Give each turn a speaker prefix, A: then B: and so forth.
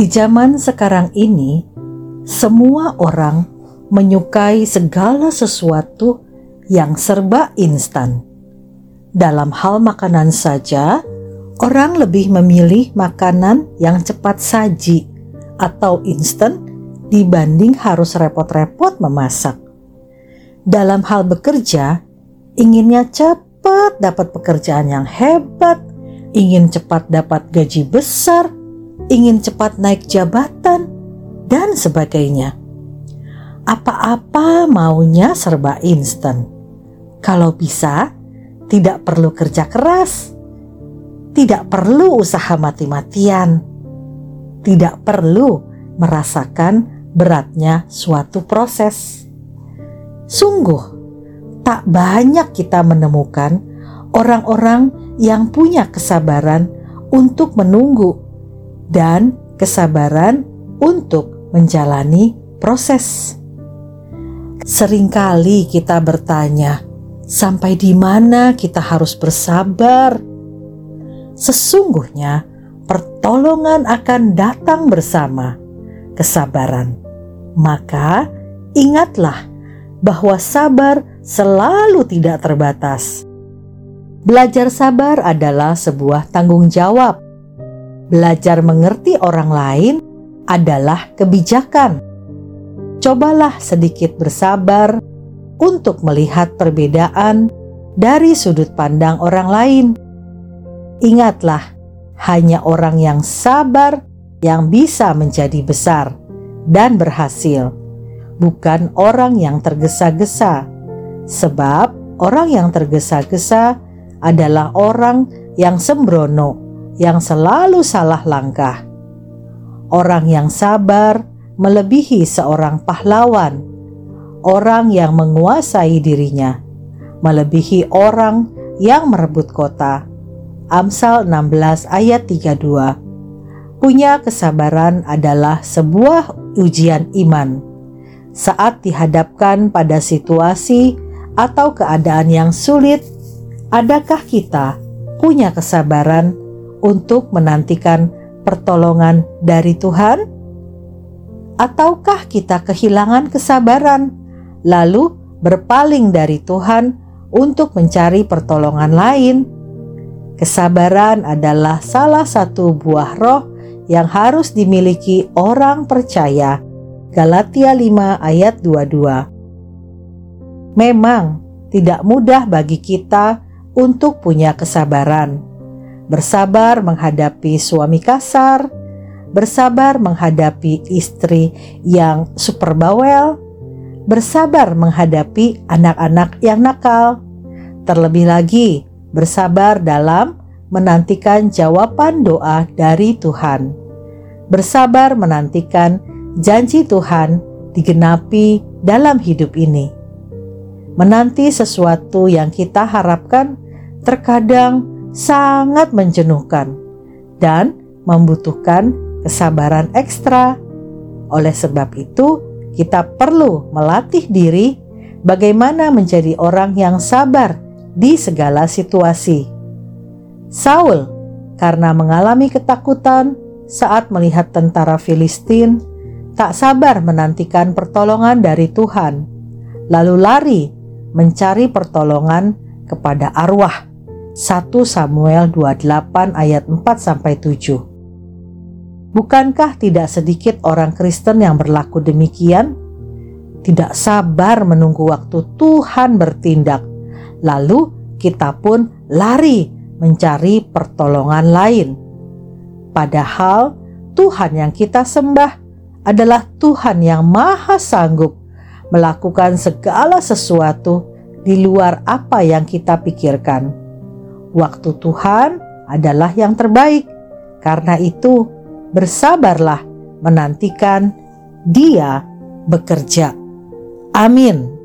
A: Di zaman sekarang ini, semua orang menyukai segala sesuatu yang serba instan. Dalam hal makanan saja, orang lebih memilih makanan yang cepat saji atau instan dibanding harus repot-repot memasak. Dalam hal bekerja, inginnya cepat dapat pekerjaan yang hebat, ingin cepat dapat gaji besar, ingin cepat naik jabatan, dan sebagainya. Apa-apa maunya serba instan. Kalau bisa, tidak perlu kerja keras, tidak perlu usaha mati-matian, tidak perlu merasakan beratnya suatu proses. Sungguh, tak banyak kita menemukan orang-orang yang punya kesabaran untuk menunggu dan kesabaran untuk menjalani proses. Seringkali kita bertanya, sampai di mana kita harus bersabar. Sesungguhnya, pertolongan akan datang bersama kesabaran. Maka, ingatlah bahwa sabar selalu tidak terbatas. Belajar sabar adalah sebuah tanggung jawab. Belajar mengerti orang lain adalah kebijakan. Cobalah sedikit bersabar untuk melihat perbedaan dari sudut pandang orang lain. Ingatlah, hanya orang yang sabar yang bisa menjadi besar dan berhasil, bukan orang yang tergesa-gesa, sebab orang yang tergesa-gesa adalah orang yang sembrono, yang selalu salah langkah. Orang yang sabar melebihi seorang pahlawan orang yang menguasai dirinya, melebihi orang yang merebut kota. Amsal 16 ayat 32 Punya kesabaran adalah sebuah ujian iman. Saat dihadapkan pada situasi atau keadaan yang sulit, adakah kita punya kesabaran untuk menantikan pertolongan dari Tuhan? Ataukah kita kehilangan kesabaran lalu berpaling dari Tuhan untuk mencari pertolongan lain. Kesabaran adalah salah satu buah roh yang harus dimiliki orang percaya. Galatia 5 ayat 22. Memang tidak mudah bagi kita untuk punya kesabaran. Bersabar menghadapi suami kasar, bersabar menghadapi istri yang super bawel, bersabar menghadapi anak-anak yang nakal. Terlebih lagi, bersabar dalam menantikan jawaban doa dari Tuhan. Bersabar menantikan janji Tuhan digenapi dalam hidup ini. Menanti sesuatu yang kita harapkan terkadang sangat menjenuhkan dan membutuhkan kesabaran ekstra. Oleh sebab itu, kita perlu melatih diri bagaimana menjadi orang yang sabar di segala situasi. Saul, karena mengalami ketakutan saat melihat tentara Filistin, tak sabar menantikan pertolongan dari Tuhan, lalu lari mencari pertolongan kepada arwah. 1 Samuel 28 ayat 4 sampai 7. Bukankah tidak sedikit orang Kristen yang berlaku demikian? Tidak sabar menunggu waktu Tuhan bertindak, lalu kita pun lari mencari pertolongan lain. Padahal Tuhan yang kita sembah adalah Tuhan yang Maha Sanggup melakukan segala sesuatu di luar apa yang kita pikirkan. Waktu Tuhan adalah yang terbaik, karena itu bersabarlah menantikan Dia bekerja. Amin.